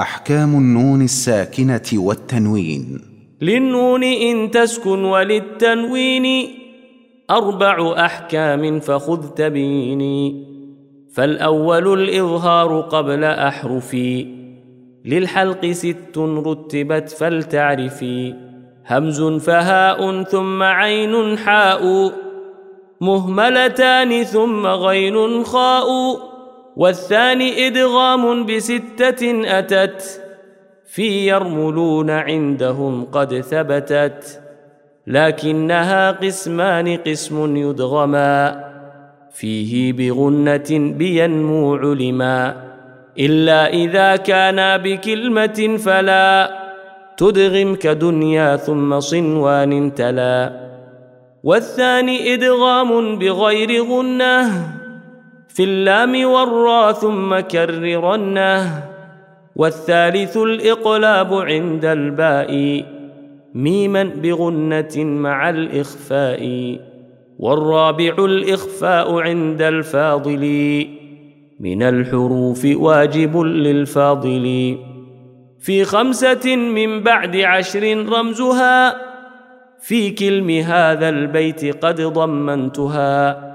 أحكام النون الساكنة والتنوين. للنون إن تسكن وللتنوين أربع أحكام فخذ تبيني فالأول الإظهار قبل احرفي للحلق ست رتبت فلتعرفي همز فهاء ثم عين حاء. مهملتان ثم غين خاء. والثاني إدغام بستة أتت في يرملون عندهم قد ثبتت لكنها قسمان قسم يدغما فيه بغنة بينمو علما إلا إذا كانا بكلمة فلا تدغم كدنيا ثم صنوان تلا. والثاني إدغام بغير غنة في اللام والرا ثم كررنه والثالث الإقلاب عند الباء ميما بغنة مع الإخفاء والرابع الإخفاء عند الفاضل من الحروف واجب للفاضل. في خمسة من بعد عشر رمزها في كلم هذا البيت قد ضمنتها.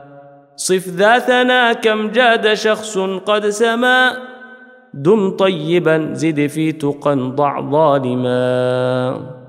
صف ذاتنا كم جاد شخص قد سما دم طيبا زد في تقى ضع ظالما.